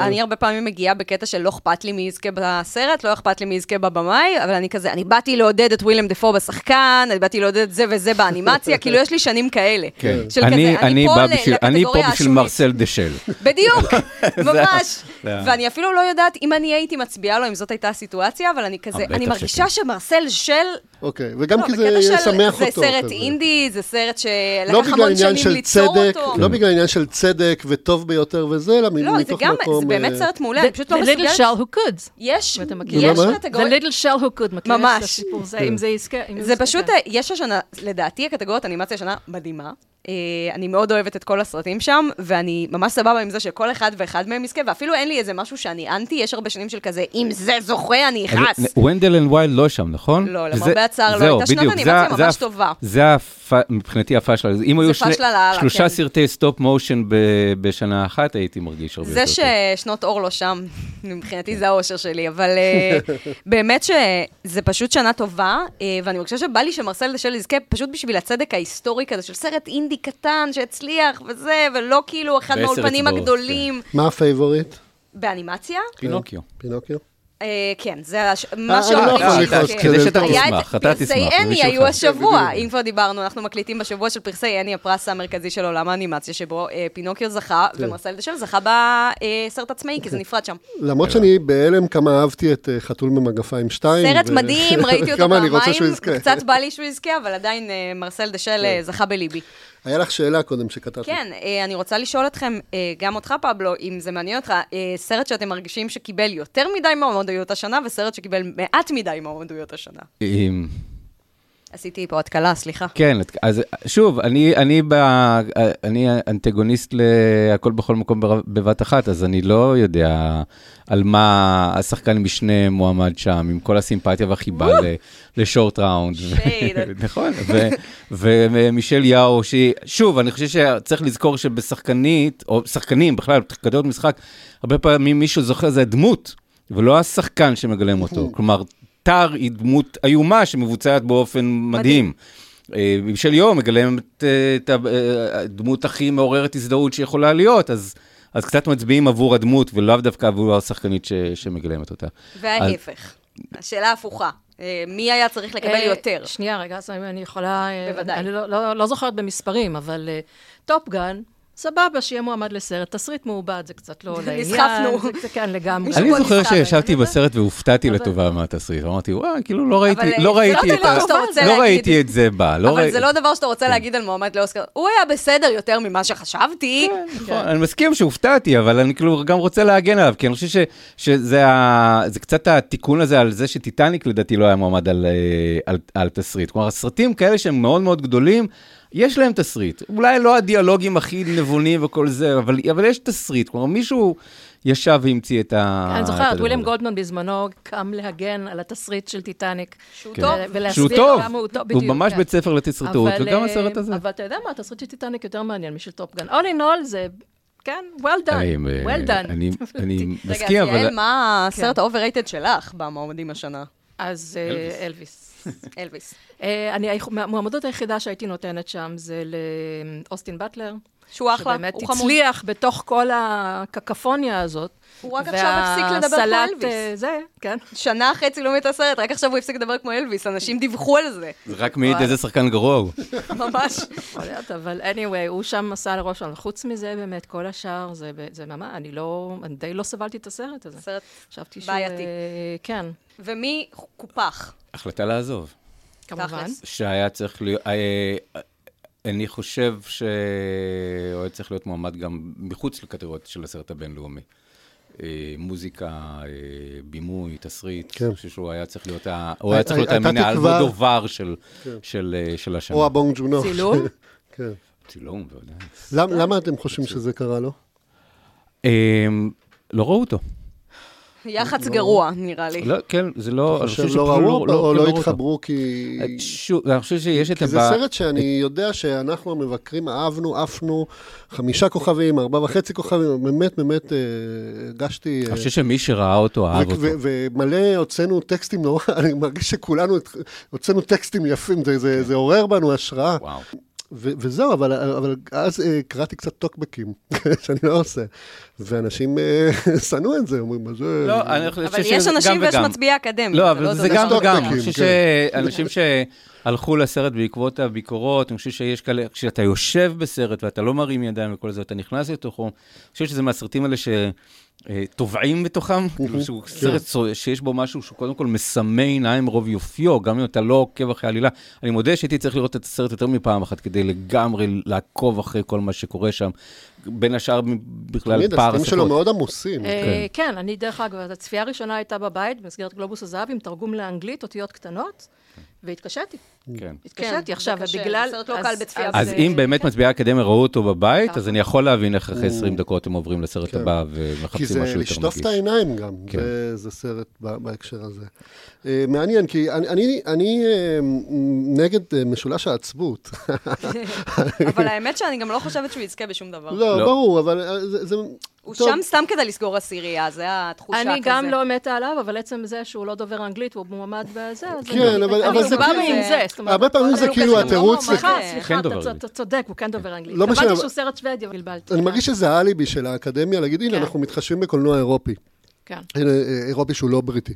אני הרבה פעמים מגיעה בקטע של לא אכפת לי מי יזכה בסרט, לא אכפת לי מי יזכה בבמאי, אבל אני כזה, אני באתי לעודד את וויליאם דפו בשחקן, אני באתי לעודד את זה וזה באנימציה, [LAUGHS] כאילו יש לי שנים כאלה. כן. של כזה, אני פה אני פה בשביל מרסל דשל. [LAUGHS] בדיוק, [LAUGHS] ממש. ואני אפילו לא יודעת אם אני הייתי מצביעה לו, אם זאת הייתה הסיטואציה, אבל אני כזה, אני מרגישה שמרסל של... אוקיי, וגם לא, כי זה ישמח אותו. זה סרט אינדי, זה סרט שלקח המון שנים ליצור אותו. לא בגלל עניין של צדק וטוב ביותר וזה, אלא מתוך מקום... לא, זה גם, זה באמת סרט מעולה, אני פשוט לא מסוגלת... The little shell who could. יש, יש קטגוריה... The little shell who could, מכיר את הסיפור הזה, אם זה יזכה. זה פשוט, יש השנה, לדעתי הקטגוריית אנימציה השנה מדהימה. אה, אני מאוד אוהבת את כל הסרטים שם, ואני ממש סבבה עם זה שכל אחד ואחד מהם יזכה, ואפילו אין לי איזה משהו שאני אנטי, יש הרבה שנים של כזה, אם זה זוכה, אני אכעס. Wendell and Wild לא שם, נכון? לא, למרבה הצער לא הייתה שנת אנימציה ממש טובה. זה מבחינתי הפאשלה. אם היו שלושה כן. סרטי stop motion בשנה אחת, הייתי מרגיש הרבה יותר טוב. זה ששנות אור לא שם, [LAUGHS] מבחינתי זה האושר שלי, אבל אה, [LAUGHS] באמת שזה פשוט שנה טובה, אה, ואני מרגישה שבא לי ש Marcel the Shell יזכה פשוט בשביל הצדק ההיסטורי כזה של סרט אינדי. אינדי קטן שהצליח וזה, ולא כאילו אחד מהאולפנים הגדולים. מה ה favorite? באנימציה? פינוקיו. פינוקיו? אה, כן, זה מה שאומרים. כדי שאתה תשמח, אתה תשמח. פרסי אני היו השבוע, אם כבר דיברנו, אנחנו מקליטים בשבוע של פרסי אני, הפרס המרכזי של עולם האנימציה, שבו אה, פינוקיו זכה, כן. ומרסל דשל זכה בסרט עצמאי, כי זה נפרד שם. למרות שאני בהלם כמה אהבתי את אה, חתול ממגפיים 2. סרט מדהים, ראיתי אותו [LAUGHS] פעמיים, קצת בא לי שהוא יזכה, אבל עדיין מרסל דשל כן. זכה בליבי. היה לך שאלה קודם שכתבתי. כן, אה, אני רוצה לשאול אתכם, אה, גם אותך, פבלו, אם זה מעניין אותך, אה, סרט שאתם מרגישים שקיבל יותר מדי מועמדויות השנה, וסרט שקיבל מעט מדי מועמדויות השנה. עשיתי פה התקלה, סליחה. כן, אז שוב, אני, אני, ב, אני אנטגוניסט להכל בכל מקום בבת אחת, אז אני לא יודע על מה השחקן משנה מועמד שם, עם כל הסימפתיה והחיבה לשורט ראונד. [LAUGHS] נכון, ומישל יאו, שהיא, שוב, אני חושב שצריך לזכור שבשחקנית, או שחקנים בכלל, בקטגוריות משחק, הרבה פעמים מישהו זוכר, זה הדמות. ולא השחקן שמגלם אותו. כלומר, טאר היא דמות איומה שמבוצעת באופן מדהים. מישל אה, יום מגלם את, את הדמות הכי מעוררת הזדהות שיכולה להיות, אז, אז קצת מצביעים עבור הדמות ולאו דווקא עבור השחקנית ש, שמגלמת אותה. וההפך, אז... השאלה הפוכה. אה, מי היה צריך לקבל אה, יותר? שנייה, רגע, אז אני יכולה... בוודאי. אני לא, לא, לא זוכרת במספרים, אבל טופגן, סבבה, שיהיה מועמד לסרט, תסריט מעובד, זה קצת לא לעניין. נסחפנו. זה כן, לגמרי. אני זוכר שישבתי בסרט והופתעתי לטובה מהתסריט. אמרתי, וואי, כאילו לא ראיתי לא לא ראיתי את זה בא. לא אבל זה לא דבר שאתה רוצה כן. להגיד על מועמד לאוסקר. הוא היה בסדר יותר ממה שחשבתי. כן, נכון. אני מסכים שהופתעתי, אבל אני כאילו גם רוצה להגן עליו, כי אני חושב שזה קצת התיקון הזה על זה שטיטניק לדעתי לא היה מועמד על אה, תסריט. כלומר, הסרטים כאלה שהם מאוד מאוד גדולים, יש להם תסריט. אולי לא הדיאלוגים הכי נבונים וכל זה, אבל, אבל יש תסריט. כלומר, מישהו ישב והמציא את ה... אני זוכרת, וויליאם גולדמן בזמנו קם להגן על התסריט של טיטניק. שהוא כן. טוב. שהוא טוב. הוא טוב, בדיוק. הוא ממש כן. בית ספר לתסריטאות, וגם הסרט הזה. אבל אתה יודע מה, התסריט של טיטניק יותר מעניין משל Top Gun. All in all זה... כן, well done, well done. אני [LAUGHS] מסכים, אבל... רגע, יעל, מה הסרט כן. ה overrated שלך במועמדים השנה? אז אה, אלוויס. [LAUGHS] אלוויס. המועמדות היחידה שהייתי נותנת שם זה לאוסטין באטלר. שהוא אחלה, שבאמת הוא חמוד. הצליח בתוך כל הקקפוניה הזאת. הוא רק עכשיו הפסיק לדבר כמו והסלט, אלוויס. אה, זה, כן. שנה אחרי צילומי את הסרט, רק עכשיו הוא הפסיק לדבר כמו אלוויס, אנשים דיווחו על זה. זה רק מעיד איזה שחקן גרוע הוא. [LAUGHS] ממש. יכול להיות, אבל anyway, הוא שם עשה לראש שלנו. חוץ מזה, באמת, כל השאר, זה, זה ממש, אני לא, אני די לא סבלתי את הסרט הזה. סרט. בעייתי. אה, כן, ומי קופח? החלטה לעזוב. כמובן. שהיה צריך להיות... אה, אני חושב שהוא היה צריך להיות מועמד גם מחוץ לקטגוריות של הסרט הבינלאומי. אה, מוזיקה, אה, בימוי, תסריט. כן. אני חושב שהוא היה צריך להיות, ה- הוא היה צריך להיות המין תקווה- האלמודובר של- כן. של אה, של השנה. או הבונג ג'ונו. צילום? [LAUGHS] כן. צילום, בוודאי. למ- למה אתם חושבים שזה קרה לו? אה, לא ראו אותו. יח"צ גרוע, נראה לי. לא, כן, זה לא... אני חושב חושב לא שפשוט ראו אותו או לא. התחברו כי... אה, שוב, אני חושב שיש את... כי זה סרט שאני יודע שאנחנו המבקרים אהבנו, עפנו, חמישה כוכבים, ארבעה וחצי כוכבים, באמת, באמת אה, הרגשתי... אה, אני חושב שמי שראה אותו, אהב אותו. ומלא הוצאנו טקסטים נורא, [LAUGHS] אני מרגיש שכולנו הוצאנו טקסטים יפים, זה- זה זה עורר בנו השראה. וואו. ו- וזהו, אבל, אבל אז אה, קראתי קצת טוקבקים, [LAUGHS] שאני לא עושה. ואנשים אה, [LAUGHS] שנאו את זה, אומרים, מה זה... לא, אני חושב אבל שזה יש אנשים גם ויש וגם. מצביעי אקדמיה. לא, אבל זה גם וגם. אני חושב כן. שאנשים [LAUGHS] שהלכו לסרט בעקבות הביקורות, אני חושב שיש כאלה, כשאתה יושב בסרט ואתה לא מרים ידיים וכל זה, אתה נכנס לתוכו, אני חושב שזה מהסרטים האלה שטובעים בתוכם, כאילו שהוא סרט שיש בו משהו שהוא קודם כל מסמא עיניים מרוב יופיו, גם אם אתה לא עוקב אחרי עלילה. אני מודה שהייתי צריך לראות את הסרט יותר מפעם אחת כדי לגמרי לעקוב אחרי כל מה שקורה שם, בין השאר בכלל פער הסרטים שלו. מאוד עמוסים. אה, כן, אני דרך אגב, הצפייה הראשונה הייתה בבית במסגרת גלובוס הזהב עם תרגום לאנגלית, אותיות קטנות, והתקשיתי. כן. התקשיתי עכשיו, זה קשה, ובגלל... זה סרט לא אז- קל בצפייה. אז אם באמת כן. מצביעי האקדמיה ראו אותו בבית. אז אני יכול להבין איך אחרי 20 דקות הם עוברים לסרט כן. הבא כי ומחפשים זה משהו יותר לשטוף את מגיש. העיניים גם, כן. זה- זה סרט בהקשר הזה. אה, מעניין, כי אני- אה, נגד אה, משולש העצבות. [LAUGHS] אבל האמת שאני גם לא חושבת שהוא יזכה בשום דבר. לא, לא. ברור, אבל זה... זה- הוא טוב. שם סתם כדי לסגור עשירייה, זה התחושה כזה. אני גם לא מתה עליו, אבל עצם זה שהוא לא דובר אנגלית והוא מועמד בזה, אז... כן, אני- אבל- אני אבל זה סבבה כאילו- עם זה. זאת אומרת, הרבה פעמים זה כאילו התירוץ... לא סליחה, כן. סליחה, כן אתה צודק, הוא כן דובר אנגלית. לא משנה, קבעתי שהוא סרט שוודי, אבל בלבלתי. אני כן, מרגיש שזה האליבי של האקדמיה, להגיד, הנה, כן. אנחנו מתחשבים בקולנוע אירופי. כן. אה, אירופי שהוא לא בריטי.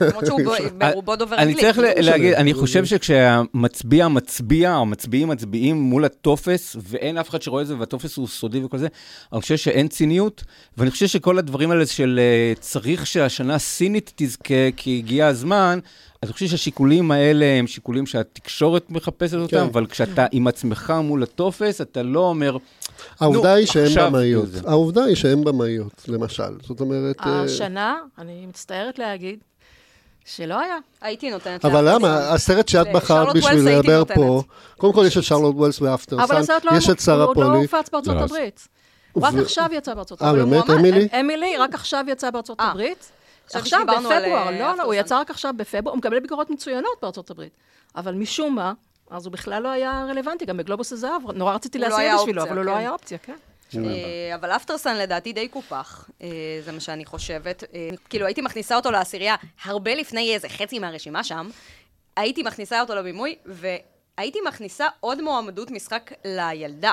למרות שהוא [LAUGHS] [LAUGHS] ברובו דובר אני אנגלית. צריך ל- משנה. להגיד, אני חושב שכשהמצביע מצביע, או מצביעים מצביעים מול הטופס, ואין אף אחד שרואה את זה, והטופס הוא סודי וכל זה, אני חושב שאין ציניות, ואני חושב שכל הדברים האלה של אה, צריך שהשנה הסינית תזכה, כי הגיע הזמן, אז אני חושב שהשיקולים האלה הם שיקולים שהתקשורת מחפשת אותם, כן. אבל כשאתה עם עצמך מול הטופס, אתה לא אומר, העובדה היא שהן עכשיו במאיות. העובדה היא שהן במאיות, למשל. זאת אומרת... אה, השנה, אני מצטערת להגיד, שלא היה. הייתי נותנת אבל לה- למה? הסרט שאת בחרת בשביל לדבר. פה, קודם כל יש את שרלוט ווילס אבל ואפטרסן, הסרט לא יש את שרה לא פולי. הופץ בארצות לא, הברית. הוא רק עכשיו יצא בארצות אה, הברית. באמת, מועמד? אמילי? אמילי רק עכשיו יצא בארצות אה. הברית. עכשיו, בפברואר, אה, לא, לא, הוא. יצא רק עכשיו בפברואר, הוא מקבל ביקורות מצוינות בארצות הברית. אבל משום מה, אז הוא בכלל לא היה רלוונטי, גם בגלובוס הזהב, נורא רציתי הוא לא בשבילו, אופציה, אבל הוא לא כן. היה אופציה, כן. אה, אבל אפטרסן לדעתי די קופח, אה, זה מה שאני חושבת. אה, כאילו הייתי מכניסה אותו לעשירייה הרבה לפני איזה חצי מהרשימה שם. הייתי מכניסה אותו לבימוי, והייתי מכניסה עוד מועמדות משחק לילדה.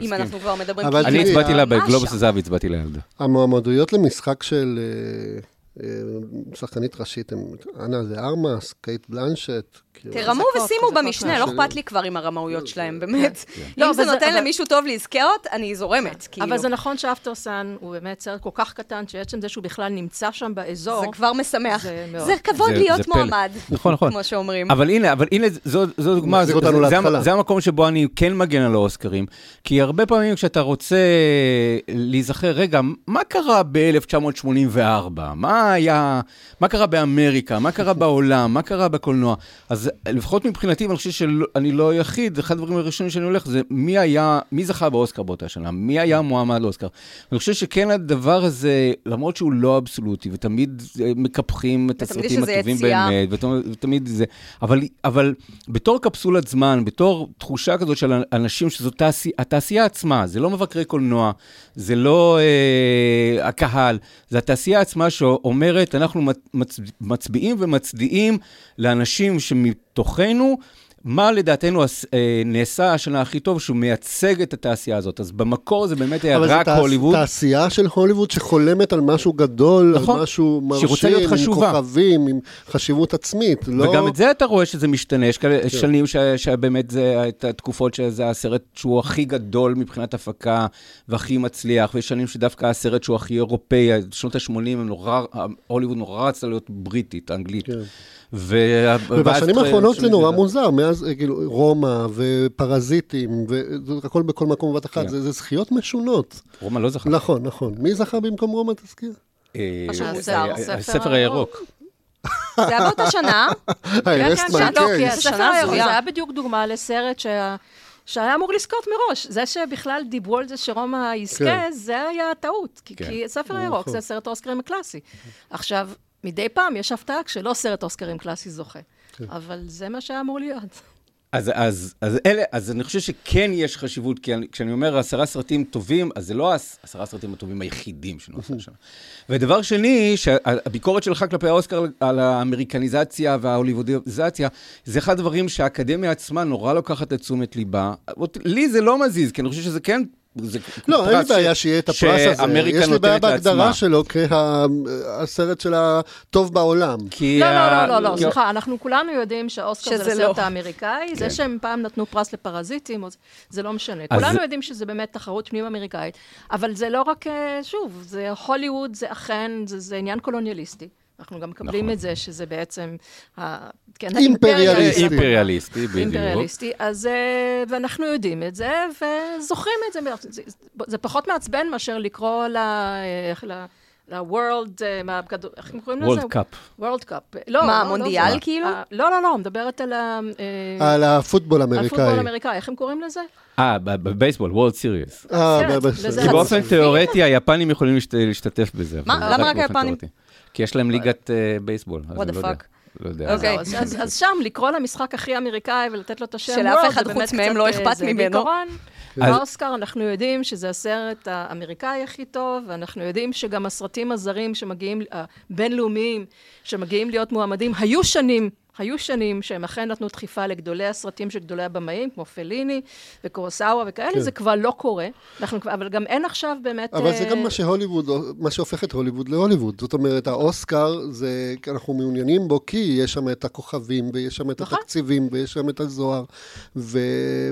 אם אנחנו כבר מדברים... כי אני הצבעתי לה בגלובוס. הזהב, הצבעתי לילדה. המועמדויות למשחק של שחקנית ראשית, אנה זה ארמאס, קייט בלנשט. כאילו, תרמו ושימו במשנה, לא. אכפת לי כבר עם הרמאויות שלהם, באמת. לא, אם זה נותן למישהו טוב להזכרות, אני זורמת, כאילו. אבל זה נכון שאפטרסן הוא באמת סרט כל כך קטן, שעצם זה שהוא בכלל נמצא שם באזור, זה כבר משמח. זה כבוד זה- להיות. מועמד. נכון, נכון. כמו שאומרים. אבל הנה, אבל הנה, זו, דוגמה, זה המקום שבו אני כן מגן על האוסקרים, כי הרבה פעמים כשאתה רוצה להיזכר, רגע, מה קרה ב-1984? מה היה, מה קרה באמריקה? מה קרה בעולם? מה קרה בקולנוע? אז לפחות מבחינתי, ואני חושב שאני לא היחיד, אחד הדברים הראשונים שאני הולך זה מי היה, מי זכה באוסקר באותה שנה? מי היה מועמד לאוסקר? אני חושב שכן הדבר הזה, למרות שהוא לא אבסולוטי, ותמיד אה, מקפחים את הסרטים הטובים יציאה. באמת, ותמיד, ותמיד זה, אבל, אבל בתור קפסולת זמן, בתור תחושה כזאת של אנשים שזו תעשי, התעשייה עצמה, זה לא מבקרי קולנוע, זה לא אה, הקהל, זה התעשייה עצמה שאומרת, אנחנו מצ, מצביעים ומצדיעים לאנשים שמתוכנו, מה לדעתנו אה, נעשה השנה הכי טוב, שהוא מייצג את התעשייה הזאת. אז במקור זה באמת היה אבל רק תעש- הוליווד. תעשייה של הוליווד שחולמת על משהו גדול, נכון. על משהו מרשים, עם. כוכבים, עם חשיבות עצמית. לא... וגם את זה אתה רואה שזה משתנה, יש כאלה שנים ש- שבאמת זה את התקופות שזה הסרט שהוא הכי גדול מבחינת הפקה והכי מצליח, ויש שנים שדווקא הסרט שהוא הכי אירופאי, שנות ה-80 הם נורא, הוליווד נורא רצה להיות בריטית, אנגלית. כן. ו- ובשנים האחרונות זה נורא מוזר, מאז אה, כאילו רומא ופרזיטים, והכל בכל מקום בבת אחת, כן. זה זה זכיות משונות. רומא לא זכה. נכון, נכון. מי זכה במקום רומא, תזכיר? אה, אה, הספר הירוק. הירוק. זה היה באותה שנה. [LAUGHS] כן, כן, לא. הספר שנה הירוק. זה היה בדיוק דוגמה לסרט שה... שהיה אמור לזכות מראש. זה שבכלל דיברו על זה שרומא יזכה, כן. זה היה טעות. כי, כן. כי ספר הירוק נכון. זה סרט האוסקרים הקלאסי. עכשיו, מדי פעם יש הפתעה כשלא סרט אוסקרים קלאסי זוכה. כן. אבל זה מה שהיה אמור להיות. אז, אז, אז, אלה, אז אני חושב שכן יש חשיבות, כי אני, כשאני אומר עשרה סרטים טובים, אז זה לא עשרה הסרטים הטובים היחידים שנעשו השנה. ודבר שני, שהביקורת שלך כלפי האוסקר על האמריקניזציה וההוליוודיזציה, זה אחד הדברים שהאקדמיה עצמה נורא לוקחת לתשומת ליבה. לי זה לא מזיז, כי אני חושב שזה כן... זה לא, אין לי בעיה שיהיה את הפרס הזה. יש לי בעיה בהגדרה לעצמה. שלו כהסרט של הטוב בעולם. לא, ה- לא, לא, לא, כי- סליחה, אנחנו כולנו יודעים שהאוסקר זה לא. האמריקאי, כן. זה שהם פעם נתנו פרס לפרזיטים, זה לא משנה. אז- כולנו יודעים שזה באמת תחרות פנים-אמריקאית, אבל זה לא רק, אה, שוב, זה הוליווד, זה אכן, זה זה עניין קולוניאליסטי. אנחנו גם מקבלים נכון. את זה, שזה בעצם, ה- כן, אימפריאליסטי. אימפריאליסטי, בדיוק. אימפריאליסטי, אז, אה, ואנחנו יודעים את זה, וזוכרים את זה. זה, זה פחות מעצבן מאשר לקרוא ל... איך ל... ל-World, אה, מה, איך הם קוראים לזה? World Cup. וורלד קאפ. לא, מה, לא, לא מונדיאל זה. כאילו? אה, לא, לא, לא, מדברת על ה... אה, על הפוטבול על האמריקאי. פוטבול אמריקאי, איך הם קוראים לזה? אה, ב- בבייסבול, World Series. אה, כן. לזה כי באופן תיאורטי היפנים יכולים להשת- להשתתף בזה. מה? למה רק היפנים? כי יש להם ליגת אה, בייסבול. אז What אני the לא יודע. fuck? לא יודע. אוקיי. אז, אז, שם, לקרוא למשחק הכי אמריקאי ולתת לו את השם שלאף World, אחד חוץ מהם לא אה, אכפת. ממנו. בעיקרון, באוסקר אנחנו יודעים שזה הסרט האמריקאי הכי טוב, ואנחנו יודעים שגם הסרטים הזרים שמגיעים, הבינלאומיים, שמגיעים להיות מועמדים, היו שנים, היו שנים שהם אכן נתנו דחיפה לגדולי הסרטים של גדולי הבמאים, כמו פליני וקורוסאווה וכאלה, כן. זה כבר לא קורה. אנחנו, אבל גם אין עכשיו באמת... אבל זה אה, גם מה שהוליווד, מה שהופך את הוליווד להוליווד. זאת אומרת, האוסקר, זה, אנחנו מעוניינים בו כי יש שם את הכוכבים, ויש שם את נכון. התקציבים, ויש שם את הזוהר. ו,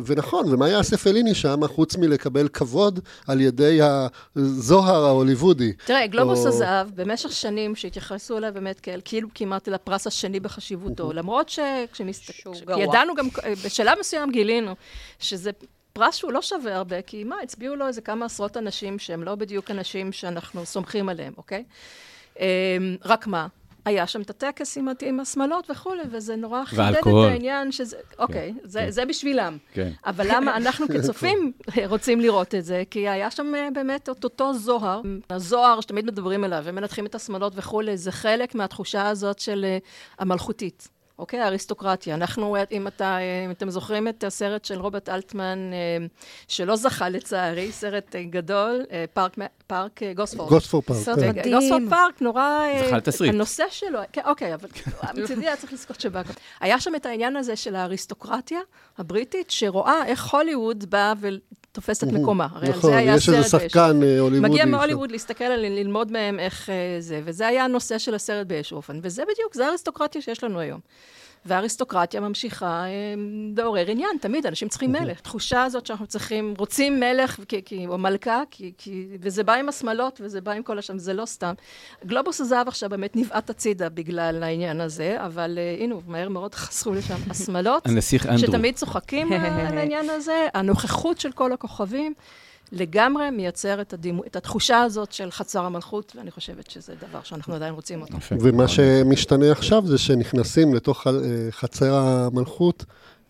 ונכון, ומה יעשה פליני שם, חוץ מלקבל כבוד על ידי הזוהר ההוליוודי? תראה, גלובוס או- הזהב, במשך שנים שהתייחסו אליו באמת כאל, כאילו כמעט אל הפרס השני בחשיבותו, למרות שכשנסתכל... שהוא כי גרוע. ידענו גם, בשלב מסוים גילינו שזה פרס שהוא לא שווה הרבה, כי מה, הצביעו לו איזה כמה עשרות אנשים שהם לא בדיוק אנשים שאנחנו סומכים עליהם, אוקיי? אמ, רק מה? היה שם את הטקס עם, עם השמלות וכולי, וזה נורא חידד את. העניין שזה, אוקיי, זה, זה בשבילם. כן. אבל למה אנחנו [LAUGHS] כצופים רוצים לראות את זה? כי היה שם אה, באמת את אותו זוהר, הזוהר שתמיד מדברים עליו, ומנתחים את השמאלות וכולי, זה חלק מהתחושה הזאת של אה, המלכותית. אוקיי, האריסטוקרטיה. אנחנו, אם, אתה, אם אתם זוכרים את הסרט של רוברט אלטמן, אה, שלא זכה לצערי, סרט אה, גדול, אה, פארק, פארק גוספורד. גוספורד פארק. סרט כן. מדהים. גוספורד פארק נורא... זכה לתסריט. הנושא שלו, כן, אוקיי, אבל מצידי היה צריך לזכות שבא. היה שם את העניין הזה של האריסטוקרטיה הבריטית, שרואה איך הוליווד באה ותופסת את מקומה. הרי על נכון, זה היה יש איזה שחקן אה, הוליוודי. מגיע. מהוליווד להסתכל עליהם, ללמוד מהם איך אה, זה, וזה היה הנושא של הסרט באיזשהו אופן, וזה בדיוק, זה האריסטוקרטיה שיש לנו היום. והאריסטוקרטיה ממשיכה אה, לעורר עניין, תמיד, אנשים צריכים מלך. תחושה הזאת שאנחנו צריכים, רוצים מלך כי, כי, או מלכה, כי, כי, וזה בא עם השמלות, וזה בא עם כל השם, זה לא סתם. גלובוס הזהב עכשיו באמת נבעט הצידה בגלל העניין הזה, אבל אה, הנה, מהר מאוד [LAUGHS] חזרו לשם השמלות. שתמיד צוחקים על העניין הזה, הנוכחות של כל הכוכבים לגמרי מייצר את, הדימו, את התחושה הזאת של חצר המלכות, ואני חושבת שזה דבר שאנחנו עדיין רוצים אותו. ומה שמשתנה עכשיו זה שנכנסים לתוך אה, חצר המלכות,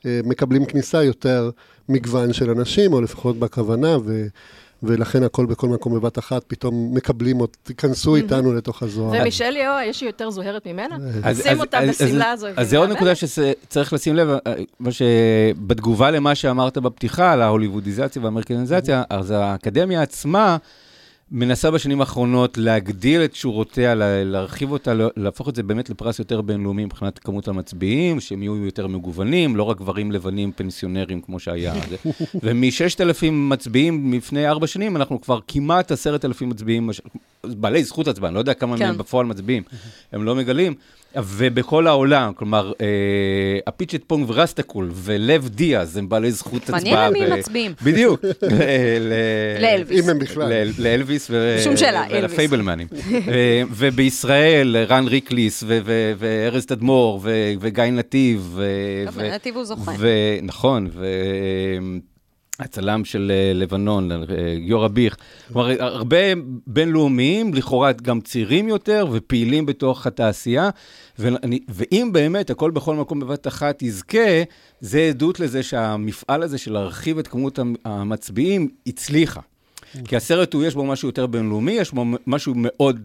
אה, מקבלים כניסה יותר מגוון של אנשים, או לפחות בכוונה, ו... ולכן הכל בכל מקום בבת אחת, פתאום מקבלים, תיכנסו איתנו לתוך הזוהר. ומישל ליאו, יש היא יותר זוהרת ממנה? אז- שים אותה אז- בשמלה הזו. אז זה עוד נקודה שצריך לשים לב, אה, מה שבתגובה למה שאמרת בפתיחה על ההוליוודיזציה והאמריקניזציה, אז האקדמיה עצמה מנסה בשנים האחרונות להגדיל את שורותיה, להרחיב אותה, להפוך את זה באמת לפרס יותר בינלאומי מבחינת כמות המצביעים, שהם יהיו יותר מגוונים, לא רק גברים לבנים פנסיונרים כמו שהיה. [LAUGHS] ומ-6,000 מצביעים לפני ארבע שנים, אנחנו כבר כמעט 10,000 מצביעים, בעלי זכות הצבעה, אני לא יודע כמה כן. מהם בפועל מצביעים, הם לא מגלים. ובכל העולם, כלומר, אה, אפיצ'אטפונג ויראסטאקול ולאב דיאז הם בעלי זכות הצבעה. מעניין למי מצביעים. בדיוק. לאלוויס. אם הם בכלל. לאלוויס ולפייבלמנים. אה, ובישראל, רן ריקליס וארז תדמור וגיא נתיב. נתיב הוא זוכה. נכון, הצלם של אה, לבנון, גיורא אה, ביך. כלומר, הרבה בינלאומיים, לכאורה גם צעירים יותר ופעילים בתוך התעשייה. ואני, ואם באמת הכל בכל מקום בבת אחת יזכה, זה עדות לזה שהמפעל הזה של להרחיב את כמות המצביעים הצליחה. כי הסרט הוא, יש בו משהו יותר בינלאומי, יש בו משהו מאוד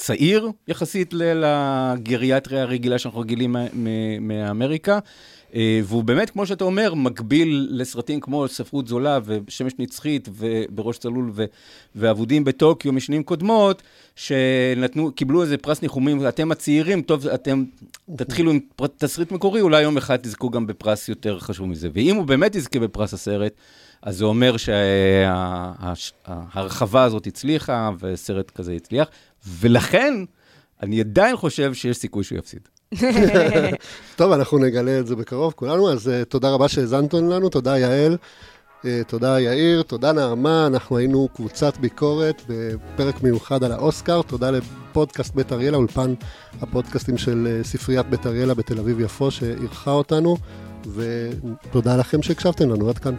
צעיר יחסית לגריאטריה הרגילה שאנחנו רגילים מאמריקה. אה, והוא באמת, כמו שאתה אומר, מקביל לסרטים כמו ספרות זולה ושמש נצחית ובראש צלול ואבודים בטוקיו משנים קודמות, שנתנו, קיבלו איזה פרס ניחומים, אתם הצעירים, טוב, אתם תתחילו עם תסריט מקורי, אולי יום אחד תזכו גם בפרס יותר חשוב מזה. ואם הוא באמת יזכה בפרס הסרט, אז זה אומר שההרחבה הזאת הצליחה, וסרט כזה הצליח, ולכן אני עדיין חושב שיש סיכוי שהוא יפסיד. [LAUGHS] טוב, אנחנו נגלה את זה בקרוב כולנו, אז uh, תודה רבה שהאזנתם לנו, תודה יעל, uh, תודה יאיר, תודה נעמה, אנחנו היינו קבוצת ביקורת בפרק מיוחד על האוסקר, תודה לפודקאסט בית אריאלה, אולפן הפודקאסטים של uh, ספריית בית אריאלה בתל אביב-יפו שאירחה אותנו, ותודה לכם שהקשבתם לנו, עד כאן.